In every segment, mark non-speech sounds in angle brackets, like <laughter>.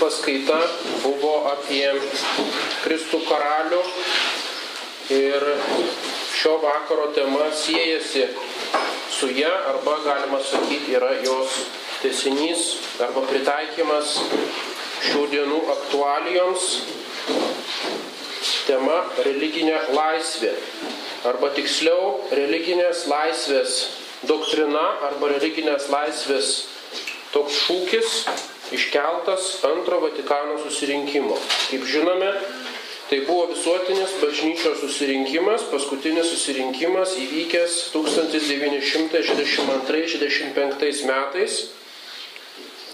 paskaita buvo apie Kristų karalių ir šio vakaro tema siejasi su ją arba galima sakyti yra jos tesinys arba pritaikymas šių dienų aktualijoms. Tema religinė laisvė arba tiksliau religinės laisvės doktrina arba religinės laisvės toks šūkis iškeltas antro Vatikano susirinkimo. Kaip žinome, tai buvo visuotinis bažnyčios susirinkimas, paskutinis susirinkimas įvykęs 1962-65 metais.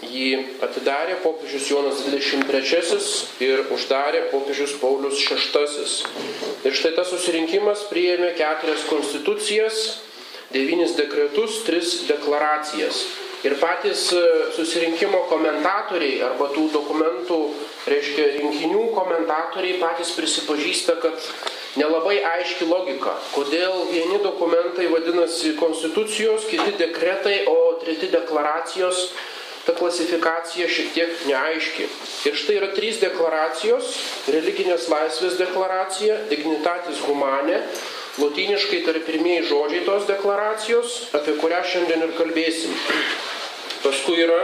Jį atidarė popiežius Jonas 23 ir uždarė popiežius Paulius VI. Ir štai tas susirinkimas priėmė keturias konstitucijas, devynis dekretus, tris deklaracijas. Ir patys e, susirinkimo komentatoriai arba tų dokumentų, reiškia rinkinių komentatoriai patys prisipažįsta, kad nelabai aiški logika, kodėl vieni dokumentai vadinasi konstitucijos, kiti dekretai, o treti deklaracijos, ta klasifikacija šiek tiek neaiški. Ir štai yra trys deklaracijos - religinės laisvės deklaracija, dignitatis humane, lotyniškai tai yra pirmieji žodžiai tos deklaracijos, apie kurią šiandien ir kalbėsim. Paskui yra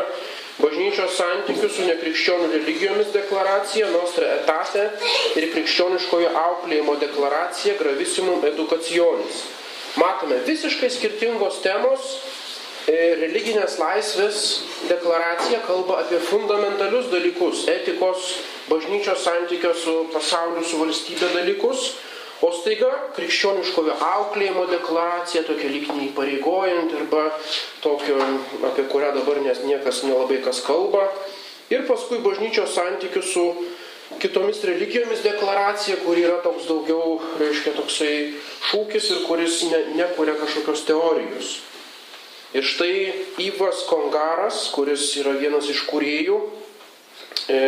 bažnyčios santykių su nekrikščionių religijomis deklaracija, Nostra etate ir krikščioniškojo auklėjimo deklaracija Gravissimum edukacionis. Matome visiškai skirtingos temos. E, religinės laisvės deklaracija kalba apie fundamentalius dalykus, etikos, bažnyčios santykio su pasauliu, su valstybė dalykus. O staiga krikščioniškojo auklėjimo deklaracija, tokia lyg neįpareigojant arba tokio, apie kurią dabar nes niekas nelabai kas kalba. Ir paskui bažnyčios santykių su kitomis religijomis deklaracija, kur yra toks daugiau, reiškia, toksai šūkis ir kuris ne, nekuria kažkokios teorijos. Ir štai Yvas Kongaras, kuris yra vienas iš kuriejų e,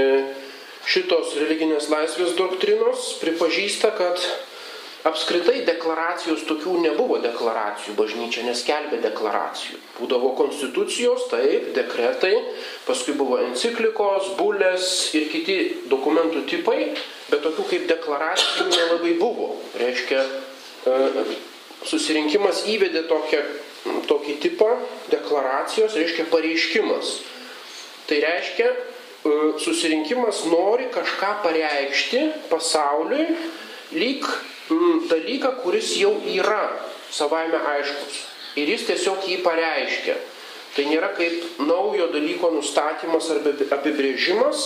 šitos religinės laisvės doktrinos, pripažįsta, kad Apskritai deklaracijos tokių nebuvo deklaracijų, bažnyčia neskelbė deklaracijų. Būdavo konstitucijos, taip, dekretai, paskui buvo enciklikos, bulės ir kiti dokumentų tipai, bet tokių kaip deklaracijų nelabai buvo. Reiškia, e, susirinkimas įvedė tokią, tokį tipą deklaracijos, reiškia pareiškimas. Tai reiškia, e, susirinkimas nori kažką pareikšti pasauliui, lyg dalyką, kuris jau yra savaime aiškus. Ir jis tiesiog jį pareiškia. Tai nėra kaip naujo dalyko nustatymas arba apibrėžimas,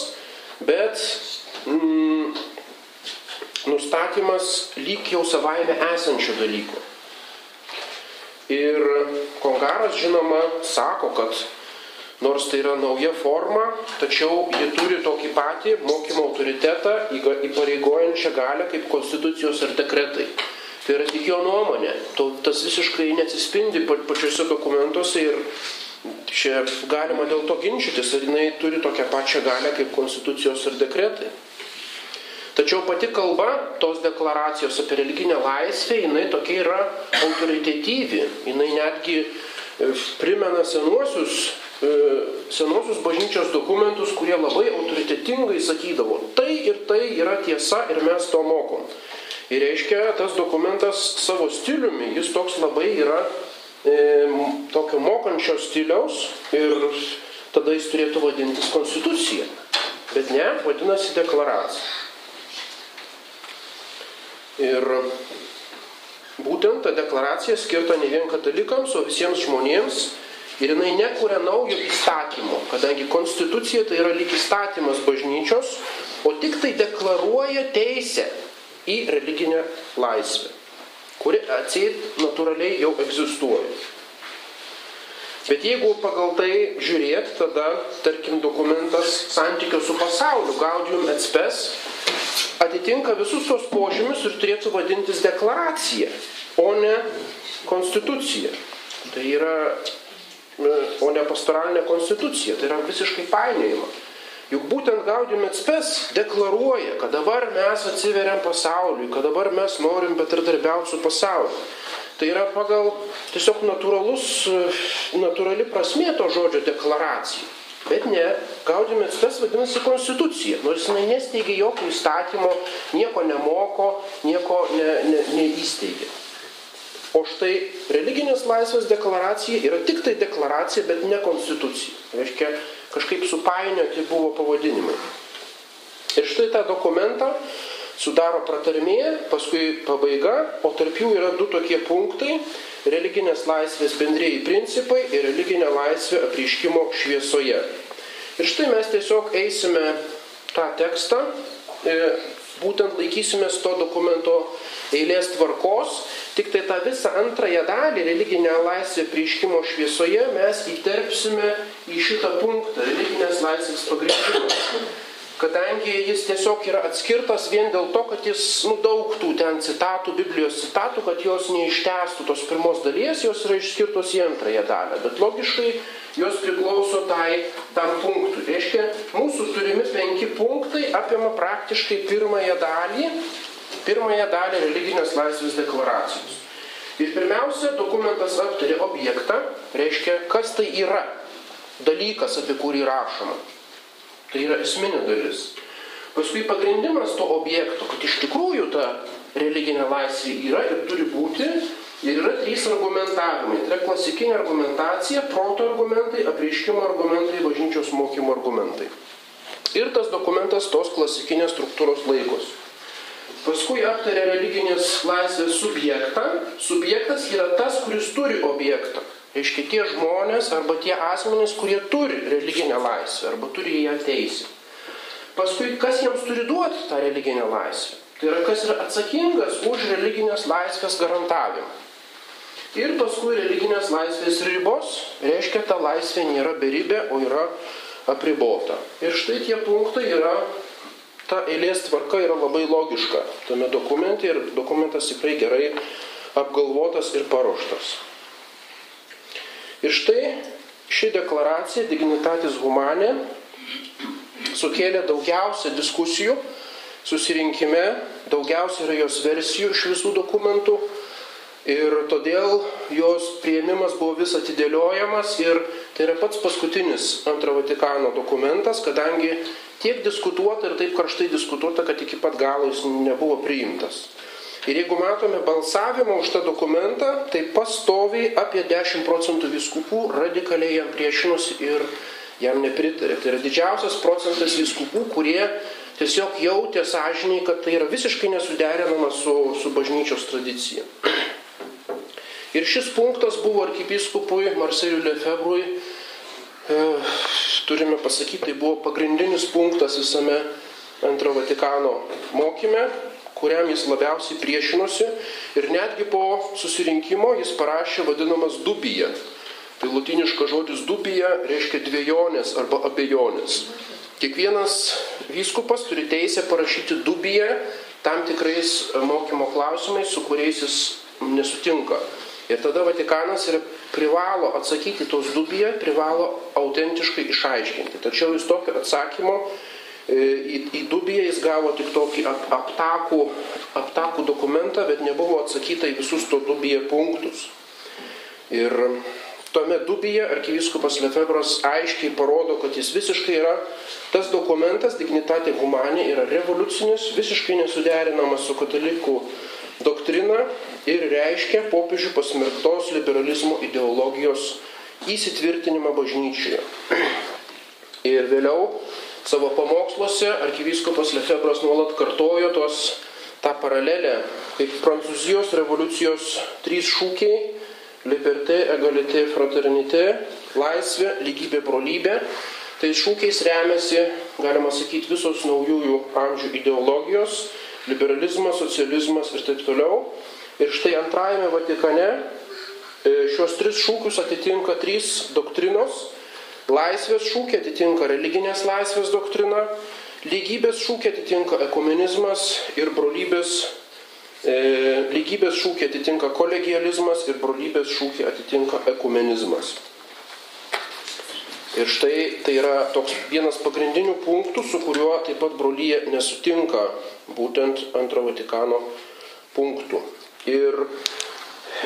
bet mm, nustatymas lyg jau savaime esančio dalyko. Ir Kongaras, žinoma, sako, kad Nors tai yra nauja forma, tačiau ji turi tokį patį mokymo autoritetą įpareigojančią galę kaip konstitucijos ir dekretai. Tai yra tik jo nuomonė. Tas visiškai neatsispindi pačiuose dokumentuose ir čia galima dėl to ginčytis, ar jinai turi tokią pačią galę kaip konstitucijos ir dekretai. Tačiau pati kalba tos deklaracijos apie religinę laisvę, jinai tokia yra autoritetyvi, jinai netgi e, primena senuosius E, senosius bažnyčios dokumentus, kurie labai autoritetingai sakydavo, tai ir tai yra tiesa ir mes to mokom. Ir reiškia, tas dokumentas savo stiliumi, jis toks labai yra e, tokio mokančio stiliaus ir tada jis turėtų vadintis konstitucija. Bet ne, vadinasi deklaracija. Ir būtent ta deklaracija skirta ne vien katalikams, o visiems žmonėms, Ir jinai nekuria naujo įstatymo, kadangi konstitucija tai yra lyg įstatymas bažnyčios, o tik tai deklaruoja teisę į religinę laisvę, kuri atseit natūraliai jau egzistuoja. Bet jeigu pagal tai žiūrėt, tada, tarkim, dokumentas santykio su pasauliu, gaudium et spes, atitinka visus tos požymius ir turėtų vadintis deklaracija, o ne konstitucija. Tai yra o ne pastoralinė konstitucija. Tai yra visiškai painiojama. Juk būtent Gaudium Etspes deklaruoja, kad dabar mes atsiveriam pasauliui, kad dabar mes norim bendradarbiauti su pasauliu. Tai yra pagal tiesiog natūralus, natūrali prasmė to žodžio deklaracija. Bet ne, Gaudium et spes vadinasi konstitucija, nors jinai nesteigia jokio įstatymo, nieko nemoko, nieko ne, ne, neįsteigia. O štai religinės laisvės deklaracija yra tik tai deklaracija, bet ne konstitucija. Reiškia, kažkaip supainioti buvo pavadinimai. Ir štai tą dokumentą sudaro pratarmė, paskui pabaiga, o tarp jų yra du tokie punktai - religinės laisvės bendrėjai principai ir religinė laisvė apriškimo šviesoje. Ir štai mes tiesiog eisime tą tekstą, e, būtent laikysimės to dokumento eilės tvarkos Tik tai tą visą antrąją dalį, religinę laisvę prieiškimo šviesoje, mes įterpsime į šitą punktą, religinės laisvės pagrindimą. Kadangi jis tiesiog yra atskirtas vien dėl to, kad jis nudaugtų ten citatų, Biblijos citatų, kad jos neištestų tos pirmos dalies, jos yra išskirtos į antrąją dalį. Bet logiškai jos priklauso tai tam punktui. Reiškia, mūsų turimi penki punktai apima praktiškai pirmąją dalį pirmąją dalį religinės laisvės deklaracijos. Ir pirmiausia, dokumentas aptarė objektą, reiškia, kas tai yra dalykas, apie kurį rašoma. Tai yra esminė dalis. Paskui pagrindimas to objekto, kad iš tikrųjų ta religinė laisvė yra ir turi būti, ir yra trys argumentavimai. Tai yra klasikinė argumentacija, proto argumentai, apreiškimo argumentai, bažnyčios mokymo argumentai. Ir tas dokumentas tos klasikinės struktūros laikosi. Paskui aptarė religinės laisvės subjektą. Subjektas yra tas, kuris turi objektą. Reiškia tie žmonės arba tie asmenys, kurie turi religinę laisvę arba turi ją teisę. Paskui, kas jiems turi duoti tą religinę laisvę? Tai yra, kas yra atsakingas už religinės laisvės garantavimą. Ir paskui religinės laisvės ribos, reiškia, ta laisvė nėra beribė, o yra apribota. Ir štai tie punktai yra ta eilės tvarka yra labai logiška tame dokumente ir dokumentas tikrai gerai apgalvotas ir paruoštas. Ir štai ši deklaracija Dignitatis Humanė sukėlė daugiausia diskusijų susirinkime, daugiausia yra jos versijų iš visų dokumentų ir todėl jos prieimimas buvo vis atidėliojamas ir tai yra pats paskutinis antro Vatikano dokumentas, kadangi tiek diskutuota ir taip karštai diskutuota, kad iki pat galo jis nebuvo priimtas. Ir jeigu matome balsavimą už tą dokumentą, tai pastoviai apie 10 procentų viskupų radikaliai jam priešinosi ir jam nepritarė. Tai yra didžiausias procentas viskupų, kurie tiesiog jautė sąžiniai, kad tai yra visiškai nesuderinama su, su bažnyčios tradicija. Ir šis punktas buvo arkipiskupui Marceliui Lefebrui e, turime pasakyti, tai buvo pagrindinis punktas visame antro Vatikano mokyme, kuriam jis labiausiai priešinosi ir netgi po susirinkimo jis parašė vadinamas dubija. Tai latiniškas žodis dubija reiškia dviejonės arba abejonės. Kiekvienas vyskupas turi teisę parašyti dubiją tam tikrais mokymo klausimais, su kuriais jis nesutinka. Ir tada Vatikanas yra privalo atsakyti tos dubiją, privalo autentiškai išaiškinti. Tačiau jis tokio atsakymo e, į, į dubiją jis gavo tik tokį ap, aptakų, aptakų dokumentą, bet nebuvo atsakyta į visus to dubiją punktus. Ir tuomet dubiją arkiviskupas Lefebras aiškiai parodo, kad jis visiškai yra tas dokumentas, dignitatė humanė, yra revoliucinis, visiškai nesuderinamas su katalikų doktrina ir reiškia popiežių pasmerktos liberalizmo ideologijos įsitvirtinimą bažnyčioje. <clears throat> Ir vėliau savo pamoksluose arkivyskopas Lefebras nuolat kartojo tos tą paralelę, kaip Prancūzijos revoliucijos trys šūkiai - liberté, egalité, fraternité - laisvė, lygybė, brolybė. Tai šūkiais remiasi, galima sakyti, visos naujųjų amžių ideologijos liberalizmas, socializmas ir taip toliau. Ir štai antrajame Vatikane e, šios tris šūkius atitinka trys doktrinos. Laisvės šūkį atitinka religinės laisvės doktrina, lygybės šūkį atitinka ekumenizmas ir brolybės, e, lygybės šūkį atitinka kolegializmas ir brolybės šūkį atitinka ekumenizmas. Ir štai tai yra toks vienas pagrindinių punktų, su kuriuo taip pat brolyje nesutinka būtent antro Vatikano punktų. Ir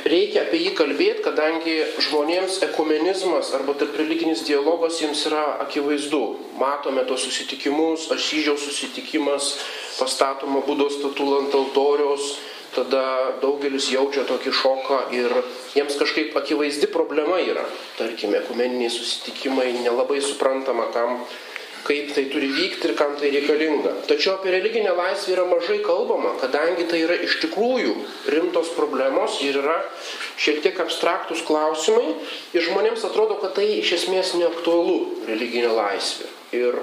reikia apie jį kalbėti, kadangi žmonėms ekumenizmas arba tarp religinis dialogas jiems yra akivaizdu. Matome tos susitikimus, Asyžiaus susitikimas, pastatoma būdos statula ant altoriaus, tada daugelis jaučia tokį šoką ir jiems kažkaip akivaizdi problema yra. Tarkime, ekumeniniai susitikimai nelabai suprantama, kam kaip tai turi vykti ir kam tai reikalinga. Tačiau apie religinę laisvę yra mažai kalbama, kadangi tai yra iš tikrųjų rimtos problemos ir yra šiek tiek abstraktus klausimai ir žmonėms atrodo, kad tai iš esmės neaktualu religinė laisvė. Ir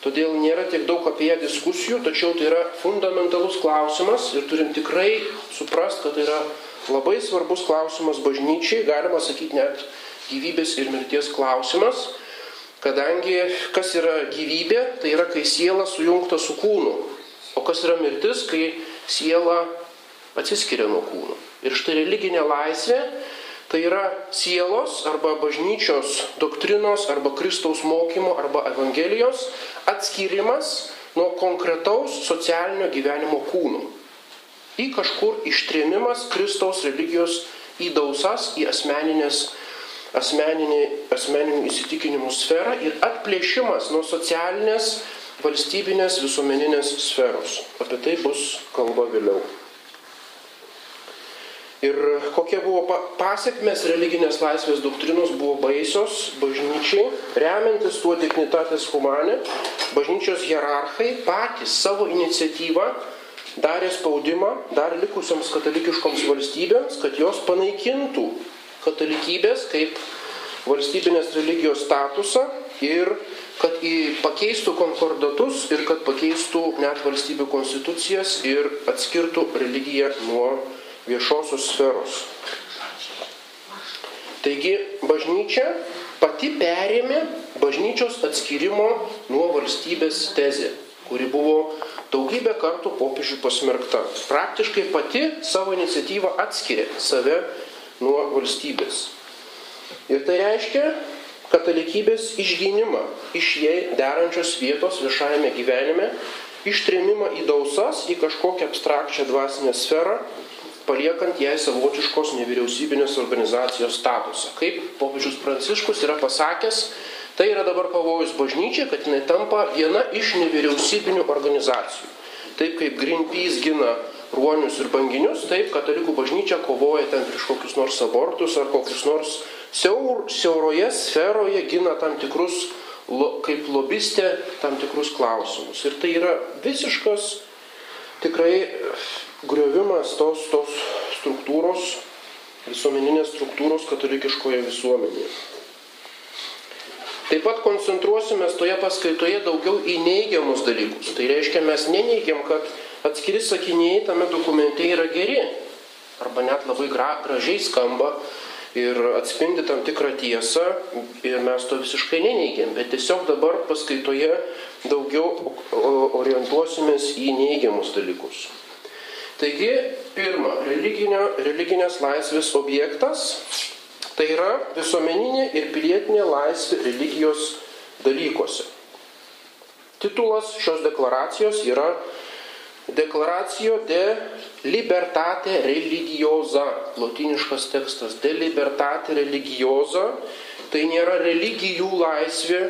todėl nėra tiek daug apie ją diskusijų, tačiau tai yra fundamentalus klausimas ir turim tikrai suprast, kad tai yra labai svarbus klausimas bažnyčiai, galima sakyti net gyvybės ir mirties klausimas Kadangi kas yra gyvybė, tai yra, kai siela sujungta su kūnu. O kas yra mirtis, kai siela atsiskiria nuo kūno. Ir štai religinė laisvė tai yra sielos arba bažnyčios doktrinos arba Kristaus mokymo arba Evangelijos atskirimas nuo konkretaus socialinio gyvenimo kūno. Į kažkur ištrėmimas Kristaus religijos į dausas, į asmeninės asmeninių įsitikinimų sferą ir atplėšimas nuo socialinės, valstybinės, visuomeninės sferos. Apie tai bus kalba vėliau. Ir kokie buvo pasiekmes religinės laisvės doktrinos buvo baisios bažnyčiai, remiantis tuo dignitatės humanė, bažnyčios hierarchai patys savo iniciatyvą darė spaudimą dar likusiams katalikiškoms valstybėms, kad jos panaikintų katalikybės kaip valstybinės religijos statusą ir kad pakeistų konkordatus ir kad pakeistų net valstybių konstitucijas ir atskirtų religiją nuo viešosios sferos. Taigi bažnyčia pati perėmė bažnyčios atskirimo nuo valstybės tezę, kuri buvo daugybę kartų popiežių pasmerkta. Praktiškai pati savo iniciatyvą atskiria save nuo valstybės. Ir tai reiškia katalikybės išgynimą iš jai derančios vietos viešajame gyvenime, ištrėmimą į dausas, į kažkokią abstrakčią dvasinę sferą, paliekant jai savotiškos nevyriausybinės organizacijos statusą. Kaip popiežius Pranciškus yra pasakęs, tai yra dabar pavojus bažnyčiai, kad jinai tampa viena iš nevyriausybinių organizacijų. Taip kaip Greenpeace gina ruonius ir banginius, taip katalikų bažnyčia kovoja ten prieš kokius nors abortus ar kokius nors siaur, siauroje sferoje gina tam tikrus, lo, kaip lobistė, tam tikrus klausimus. Ir tai yra visiškas tikrai griovimas tos, tos struktūros, visuomeninės struktūros katalikiškoje visuomenėje. Taip pat koncentruosime toje paskaitoje daugiau į neigiamus dalykus. Tai reiškia, mes neneigiam, kad atskiri sakiniai tame dokumente yra geri arba net labai gra, gražiai skamba ir atspindi tam tikrą tiesą ir mes to visiškai neneigiam, bet tiesiog dabar paskaitoje daugiau orientuosimės į neigiamus dalykus. Taigi, pirma, religinės laisvės objektas tai yra visuomeninė ir pilietinė laisvė religijos dalykuose. Titulas šios deklaracijos yra Deklaracijo de libertate religiosa, lotiniškas tekstas, de libertate religiosa, tai nėra religijų laisvė,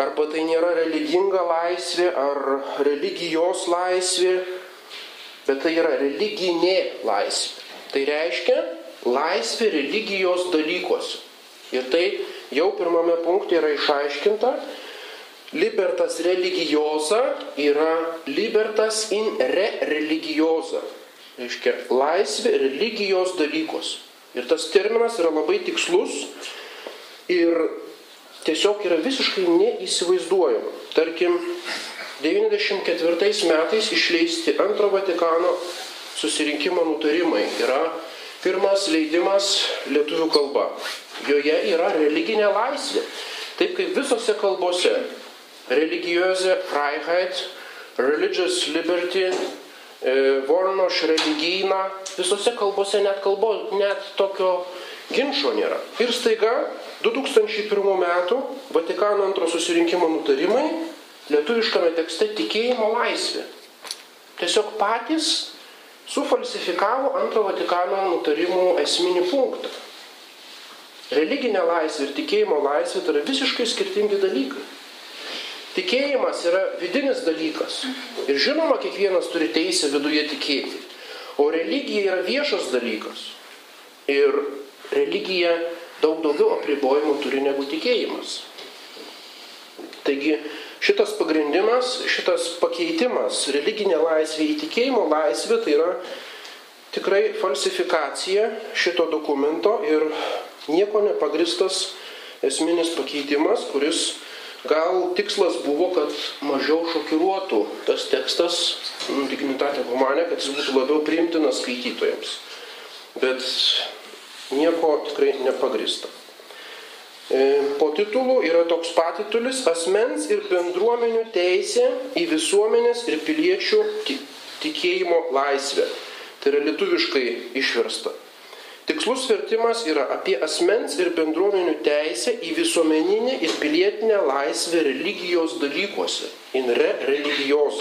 arba tai nėra religinga laisvė ar religijos laisvė, bet tai yra religinė laisvė. Tai reiškia laisvė religijos dalykuose. Ir tai jau pirmame punkte yra išaiškinta, Libertas religiosa yra libertas in re religiosa. Reiškia, laisvė religijos dalykos. Ir tas terminas yra labai tikslus ir tiesiog yra visiškai neįsivaizduojama. Tarkim, 94 metais išleisti antro Vatikano susirinkimo nutarimai yra pirmas leidimas lietuvių kalba. Joje yra religinė laisvė. Taip kaip visose kalbose religiöse Freiheit, religious liberty, Vornoš religyną, visose kalbose net, kalbo, net tokio ginčio nėra. Ir staiga 2001 metų Vatikano antro susirinkimo nutarimai lietuviškame tekste tikėjimo laisvė. Tiesiog patys sufalsifikavo antro Vatikano nutarimų esminį punktą. Religinė laisvė ir tikėjimo laisvė tai yra visiškai skirtingi dalykai. Tikėjimas yra vidinis dalykas. Ir žinoma, kiekvienas turi teisę viduje tikėti. O religija yra viešas dalykas. Ir religija daug daugiau apribojimų turi negu tikėjimas. Taigi šitas pagrindimas, šitas pakeitimas, religinė laisvė į tikėjimo laisvę, tai yra tikrai falsifikacija šito dokumento ir nieko nepagristas esminis pakeitimas, kuris gal tikslas buvo, kad mažiau šokiruotų tas tekstas, nu, dignitatė humanė, kad jis būtų labiau priimtinas skaitytojams. Bet nieko tikrai nepagrista. E, po titulų yra toks patitulis asmens ir bendruomenių teisė į visuomenės ir piliečių tikėjimo laisvę. Tai yra lietuviškai išversta. Tikslus vertimas yra apie asmens ir bendruomenių teisę į visuomeninę ir pilietinę laisvę religijos dalykuose. In re religijos.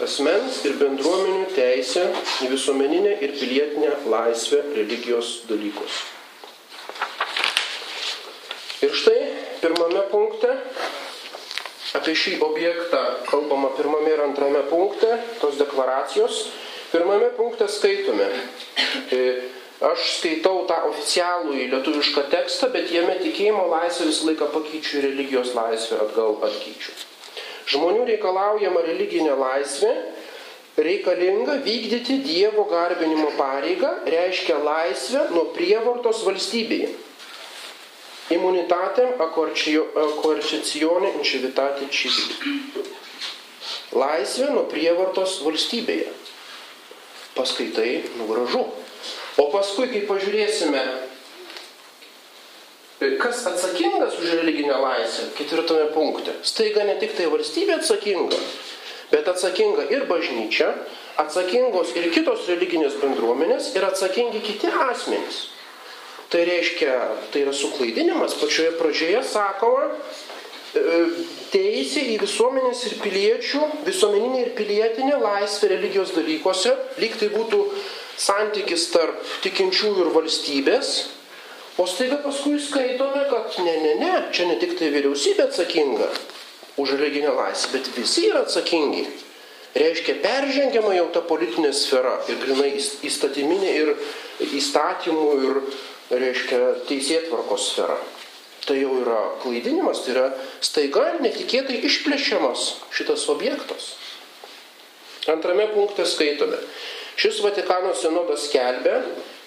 Asmens ir bendruomenių teisę į visuomeninę ir pilietinę laisvę religijos dalykuose. Ir štai pirmame punkte apie šį objektą kalbama pirmame ir antrame punkte tos deklaracijos Pirmame punkte skaitome. E, aš skaitau tą oficialų į lietuvišką tekstą, bet jame tikėjimo laisvę visą laiką pakeičiu ir religijos laisvę atgal atkeičiu. Žmonių reikalaujama religinė laisvė reikalinga vykdyti Dievo garbinimo pareigą, reiškia laisvę nuo prievartos valstybėje. Immunitatem coercitione incivitate civili. Laisvė nuo prievartos valstybėje paskaitai, nu gražu. O paskui, kai pažiūrėsime, kas atsakingas už religinę laisvę, ketvirtame punkte, staiga ne tik tai valstybė atsakinga, bet atsakinga ir bažnyčia, atsakingos ir kitos religinės bendruomenės ir atsakingi kiti asmenys. Tai reiškia, tai yra suklaidinimas. Pačioje pradžioje sakoma, teisė į visuomenės ir piliečių, visuomeninė ir pilietinė laisvė religijos dalykuose, lyg tai būtų santykis tarp tikinčiųjų ir valstybės, o staiga paskui skaitome, kad ne, ne, ne, čia ne tik tai vyriausybė atsakinga už religinę laisvę, bet visi yra atsakingi. Reiškia, peržengiama jau ta politinė sfera ir grinai įstatyminė ir įstatymų ir, reiškia, teisėtvarkos sfera tai jau yra klaidinimas, tai yra staiga netikėtai išplešiamas šitas objektas. Antrame punkte skaitome. Šis Vatikano sinodas skelbia,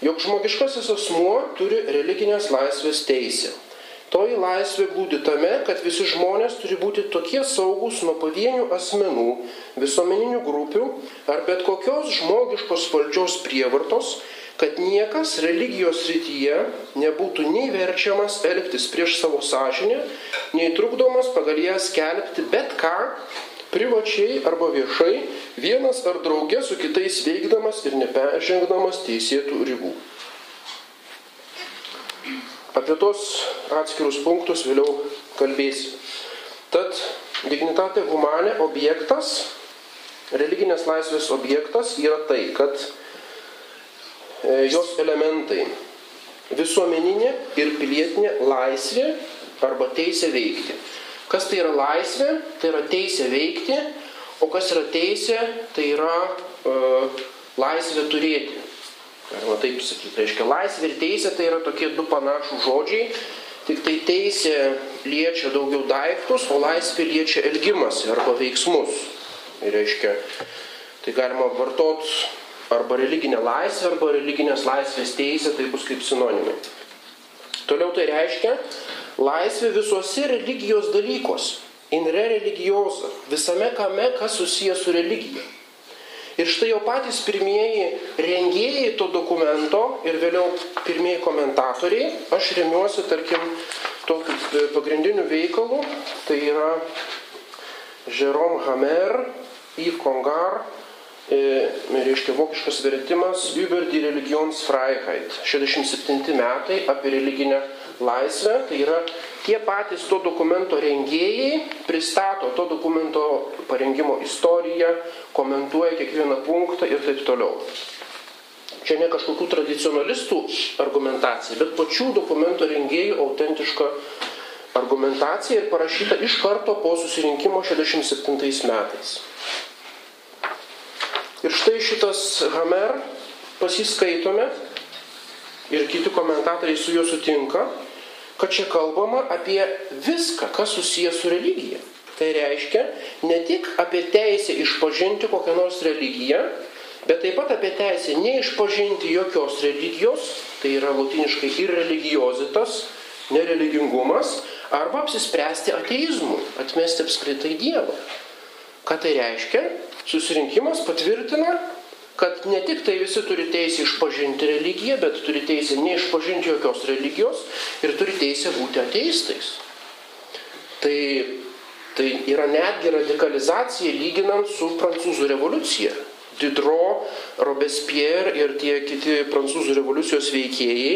jog žmogiškasis asmuo turi religinės laisvės teisę. Toji laisvė būdi tame, kad visi žmonės turi būti tokie saugus nuo pavienių asmenų, visuomeninių grupių ar bet kokios žmogiškos valdžios prievartos, kad niekas religijos rytyje nebūtų nei verčiamas elgtis prieš savo sąžinę, nei trukdomas pagal ją skelbti bet ką, privačiai arba viešai, vienas ar draugė su kitais veikdamas ir neperžengdamas teisėtų ribų. Apie tos atskirus punktus vėliau kalbėsiu. Tad dignitate humane objektas, religinės laisvės objektas yra tai, kad jos elementai - visuomeninė ir pilietinė laisvė arba teisė veikti. Kas tai yra laisvė? Tai yra teisė veikti, o kas yra teisė? Tai yra uh, laisvė turėti. Galima taip sakyti. Reiškia, laisvė ir teisė tai yra tokie du panašų žodžiai, tik tai teisė liečia daugiau daiktus, o laisvė liečia elgimąsi arba veiksmus. Ir reiškia, tai galima vartoti arba religinė laisvė, arba religinės laisvės teisė, tai bus kaip sinonimai. Toliau tai reiškia laisvė visuose religijos dalykuose. In re religiosa. Visame kame, kas susijęs su religija. Ir štai jau patys pirmieji rengėjai to dokumento ir vėliau pirmieji komentatoriai, aš remiuosi, tarkim, tokiu pagrindiniu veikalu, tai yra Jerome Hamer, Yves Congar, reiškia vokiškas vertimas Über die Religionsfreiheit, 67 metai apie religinę laisvę, tai yra tie patys to dokumento rengėjai pristato to dokumento parengimo istoriją, komentuoja kiekvieną punktą ir taip toliau. Čia ne kažkokių tradicionalistų argumentacija, bet pačių dokumento rengėjų autentiška argumentacija ir parašyta iš karto po susirinkimo 67 metais. Ir štai šitas Hamer pasiskaitome ir kiti komentatoriai su juo sutinka, kad čia kalbama apie viską, kas susijęs su religija. Tai reiškia ne tik apie teisę išpažinti kokią nors religiją, bet taip pat apie teisę neišpažinti jokios religijos, tai yra latiniškai ir religiozitas, nereligingumas, arba apsispręsti ateizmų, atmesti apskritai Dievą. Ką tai reiškia? Susirinkimas patvirtina, kad ne tik tai visi turi teisę išpažinti religiją, bet turi teisę neišpažinti jokios religijos ir turi teisę būti ateistais. Tai, tai yra netgi radikalizacija lyginant su prancūzų revoliucija. Diderot, Robespierre ir tie kiti prancūzų revoliucijos veikėjai,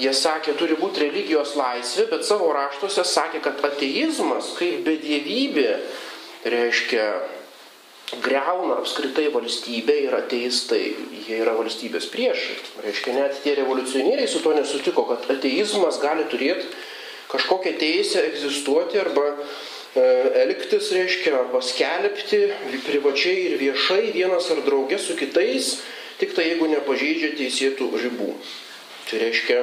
jie sakė, turi būti religijos laisvė, bet savo raštuose sakė, kad ateizmas kaip bedievybė reiškia greuna apskritai valstybę ir ateistai, jie yra valstybės priešai. Reiškia, net tie revoliucionieriai su to nesutiko, kad ateizmas gali turėti kažkokią teisę egzistuoti arba e, elgtis, reiškia, arba skelbti privačiai ir viešai vienas ar draugė su kitais, tik tai jeigu nepažeidžia teisėtų ribų. Tai reiškia,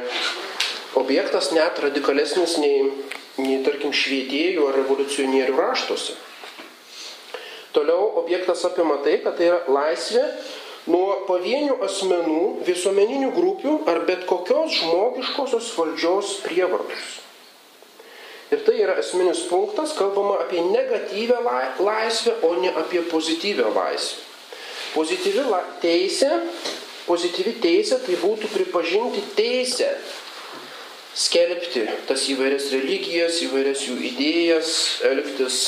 objektas net radikalesnis nei, nei tarkim, švietėjų ar revoliucionierių raštuose. Toliau objektas apima tai, kad tai yra laisvė nuo pavienių asmenų, visuomeninių grupių ar bet kokios žmogiškosios valdžios prievartos. Ir tai yra esminis punktas, kalbama apie negatyvę laisvę, o ne apie pozityvę laisvę. Pozityvi teisė, pozityvi teisė tai būtų pripažinti teisę skelbti tas įvairias religijas, įvairias jų idėjas, elgtis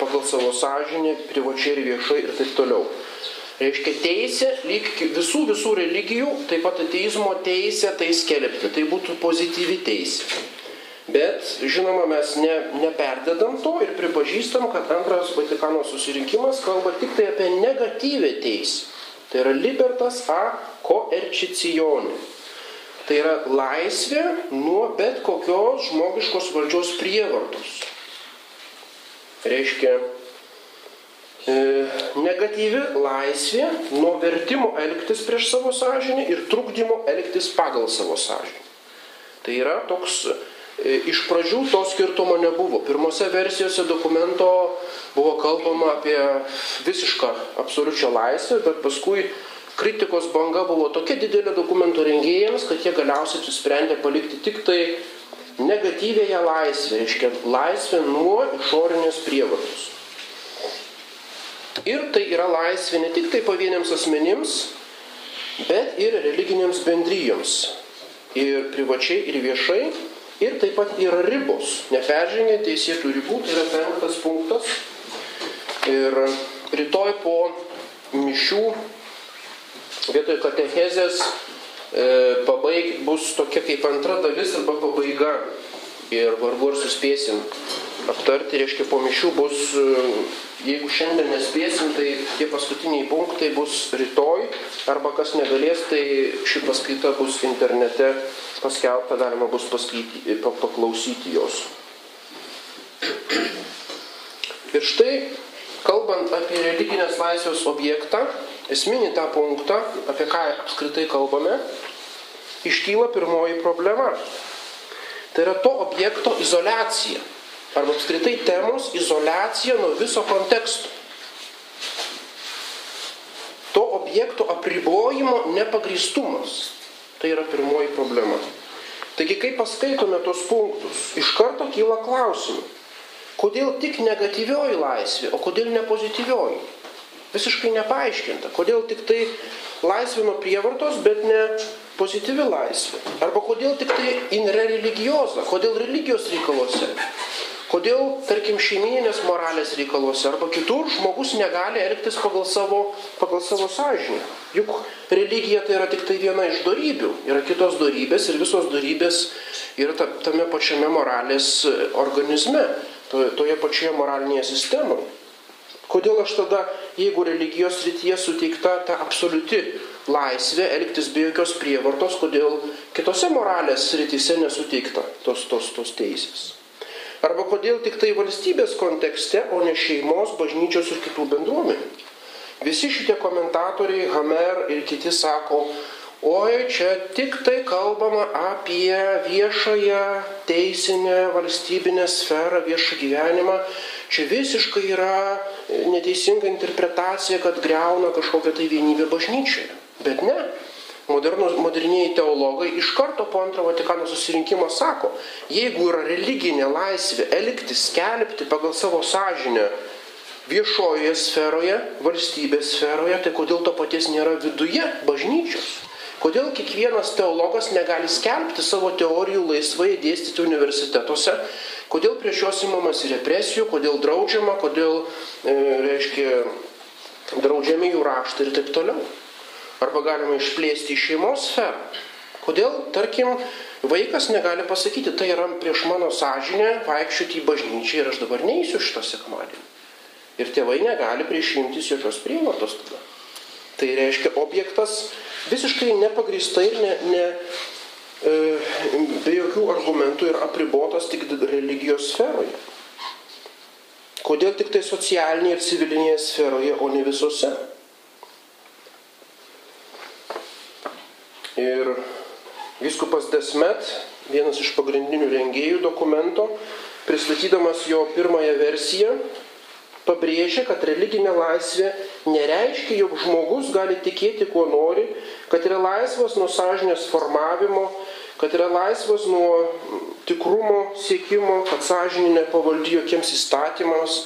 pagal savo sąžinę, privačiai ir viešai ir taip toliau. Reiškia teisė, lyg visų visų religijų, taip pat ateizmo teisė tai skelbti. Tai būtų pozityvi teisė. Bet, žinoma, mes ne, neperdedam to ir pripažįstam, kad antras Vatikano susirinkimas kalba tik tai apie negatyvę teisę. Tai yra libertas a coercitione. Tai yra laisvė nuo bet kokios žmogiškos valdžios prievartos. Reiškia, e, negatyvi laisvė nuo vertimo elgtis prieš savo sąžinį ir trukdymo elgtis pagal savo sąžinį. Tai yra toks, e, iš pradžių to skirtumo nebuvo. Pirmose versijose dokumento buvo kalbama apie visišką absoliučią laisvę, bet paskui kritikos banga buvo tokia didelė dokumento rengėjams, kad jie galiausiai apsisprendė palikti tik tai negatyvėje laisvę, reiškia laisvę nuo išorinės prievartos. Ir tai yra laisvė ne tik tai pavieniams asmenims, bet ir religinėms bendryjoms. Ir privačiai, ir viešai. Ir taip pat yra ribos. Neperžengia teisėtų ribų, tai yra penktas punktas. Ir rytoj po mišių vietoj katechezės e, pabaig, bus tokia kaip antra dalis arba pabaiga. Ir vargu ar suspėsim aptarti, reiškia po mišių bus, e, jeigu šiandien nespėsim, tai tie paskutiniai punktai bus rytoj, arba kas negalės, tai ši paskaita bus internete paskelbta, galima bus paskaityti, paklausyti jos. Ir štai, kalbant apie religinės laisvės objektą, esminį tą punktą, apie ką apskritai kalbame, iškyla pirmoji problema. Tai yra to objekto izolacija. Arba apskritai temos izolacija nuo viso konteksto. To objekto apribojimo nepagristumas. Tai yra pirmoji problema. Taigi, kai paskaitome tos punktus, iš karto kyla klausimai. Kodėl tik negatyvioji laisvė, o kodėl ne pozityvioji? Visiškai nepaaiškinta. Kodėl tik tai laisvė nuo prievartos, bet ne pozityvi laisvė. Arba kodėl tik tai in re religioza, kodėl religijos reikaluose. Kodėl, tarkim, šeimininės moralės reikaluose arba kitur žmogus negali elgtis pagal savo, pagal savo sąžinę. Juk religija tai yra tik tai viena iš darybių. Yra kitos darybės ir visos darybės yra tame pačiame moralės organizme, toje pačioje moralinėje sistemoje. Kodėl aš tada, jeigu religijos rytyje suteikta ta absoliuti laisvė elgtis be jokios prievartos, kodėl kitose moralės rytise nesuteikta tos, tos, tos teisės? Arba kodėl tik tai valstybės kontekste, o ne šeimos, bažnyčios ir kitų bendruomenių? Visi šitie komentatoriai, Hamer ir kiti sako, oi čia tik tai kalbama apie viešąją teisinę valstybinę sferą, viešą gyvenimą Čia visiškai yra neteisinga interpretacija, kad greuna kažkokią tai vienybę bažnyčioje. Bet ne. Modernus, moderniai teologai iš karto po antrojo Vatikano susirinkimo sako, jeigu yra religinė laisvė elgtis, skelbti pagal savo sąžinę viešojoje sferoje, valstybės sferoje, tai kodėl to paties nėra viduje bažnyčios? Kodėl kiekvienas teologas negali skelbti savo teorijų laisvai dėstyti universitetuose, kodėl prieš juos įmamas represijų, kodėl draudžiama, kodėl, e, reiškia, draudžiami jų raštai ir taip toliau. Arba galima išplėsti į šeimos sferą. Kodėl, tarkim, vaikas negali pasakyti, tai yra prieš mano sąžinę vaikščioti į bažnyčią ir aš dabar neįsiu šitą sekmadienį. Ir tėvai negali prieš imtis jokios prievartos tada. Tai reiškia, objektas visiškai nepagristai ir ne, ne, be jokių argumentų ir apribotas tik religijos sferoje. Kodėl tik tai socialinėje ir civilinėje sferoje, o ne visose? Ir viskupas Desmet, vienas iš pagrindinių rengėjų dokumento, pristatydamas jo pirmąją versiją, pabrėžia, kad religinė laisvė nereiškia, jog žmogus gali tikėti, kuo nori, kad yra laisvas nuo sąžinės formavimo, kad yra laisvas nuo tikrumo siekimo, kad sąžinė nepavaldy jokiems įstatymams,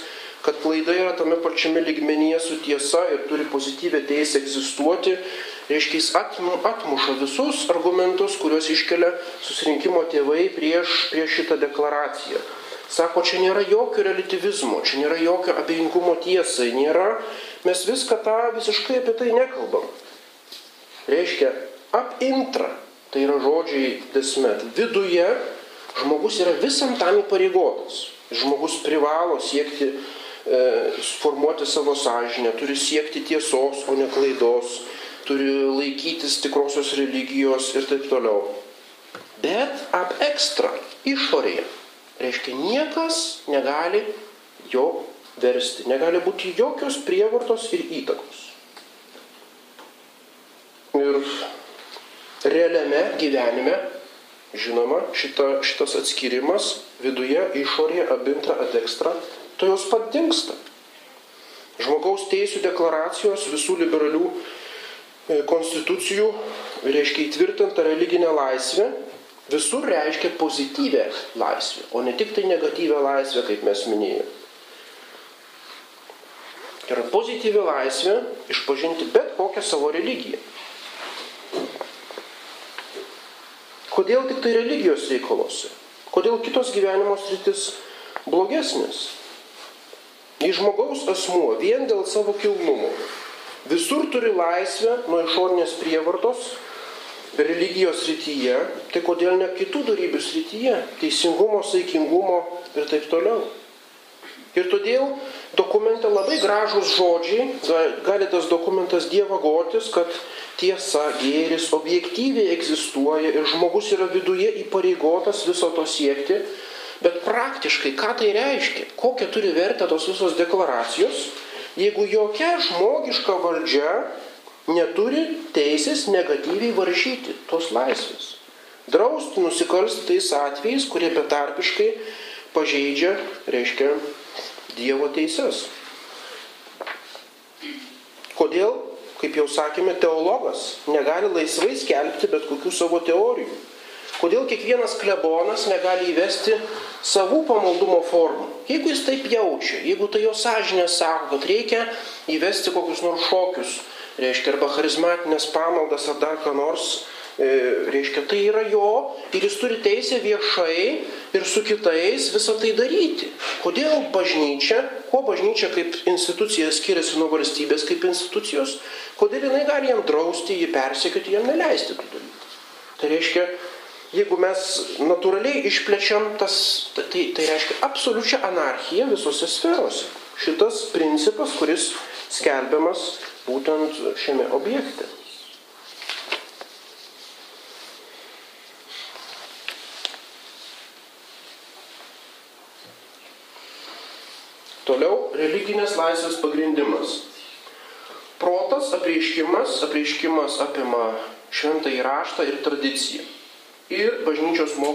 kad klaida yra tame pačiame ligmenyje su tiesa ir turi pozityvę teisę egzistuoti, reiškia jis atmuša visus argumentus, kuriuos iškelia susirinkimo tėvai prieš, prieš šitą deklaraciją. Sako, čia nėra jokio relativizmo, čia nėra jokio abejingumo tiesai, nėra, mes viską tą visiškai apie tai nekalbam. Reiškia, apintra, tai yra žodžiai desmet, viduje žmogus yra visam tam įpareigotas. Žmogus privalo siekti, e, formuoti savo sąžinę, turi siekti tiesos, o ne klaidos, turi laikytis tikrosios religijos ir taip toliau. Bet ap ekstra, išorėje Reiškia, niekas negali jo versti, negali būti jokios prievartos ir įtakos. Ir realiame gyvenime, žinoma, šita, šitas atskirimas viduje, išorėje, abintra, adekstra, to jos pat dinksta. Žmogaus teisų deklaracijos visų liberalių e, konstitucijų reiškia įtvirtinta religinė laisvė visur reiškia pozityvę laisvę, o ne tik tai negatyvę laisvę, kaip mes minėjome. Tai yra pozityvi laisvė išpažinti bet kokią savo religiją. Kodėl tik tai religijos reikaluose? Kodėl kitos gyvenimo sritis blogesnės? Jei žmogaus asmuo vien dėl savo kilnumo visur turi laisvę nuo išorinės prievartos, religijos srityje, tai kodėl ne kitų darybių srityje, teisingumo, saikingumo ir taip toliau. Ir todėl dokumente labai gražus žodžiai, gali tas dokumentas dievagotis, kad tiesa, gėris objektyviai egzistuoja ir žmogus yra viduje įpareigotas viso to siekti, bet praktiškai ką tai reiškia, kokią turi vertę tos visos deklaracijos, jeigu jokia žmogiška valdžia neturi teisės negatyviai varžyti tos laisvės. Drausti nusikalsti tais atvejais, kurie betarpiškai pažeidžia, reiškia, Dievo teises. Kodėl, kaip jau sakėme, teologas negali laisvai skelbti bet kokių savo teorijų? Kodėl kiekvienas klebonas negali įvesti savų pamaldumo formų? Jeigu jis taip jaučia, jeigu tai jo sąžinė sako, kad reikia įvesti kokius nors šokius, reiškia arba charizmatinės pamaldas ar dar ką nors reiškia, tai yra jo ir jis turi teisę viešai ir su kitais visą tai daryti. Kodėl bažnyčia, kuo bažnyčia kaip institucija skiriasi nuo valstybės kaip institucijos, kodėl jinai gali jam drausti, jį persekioti, jam neleisti tų dalykų. Tai reiškia, jeigu mes natūraliai išplečiam tas, tai, tai reiškia absoliučią anarchiją visose sferose. Šitas principas, kuris skelbiamas būtent šiame objekte. Toliau religinės laisvės pagrindimas. Protas apreiškimas, apreiškimas apima šventą įraštą ir tradiciją. Ir bažnyčios mokymą.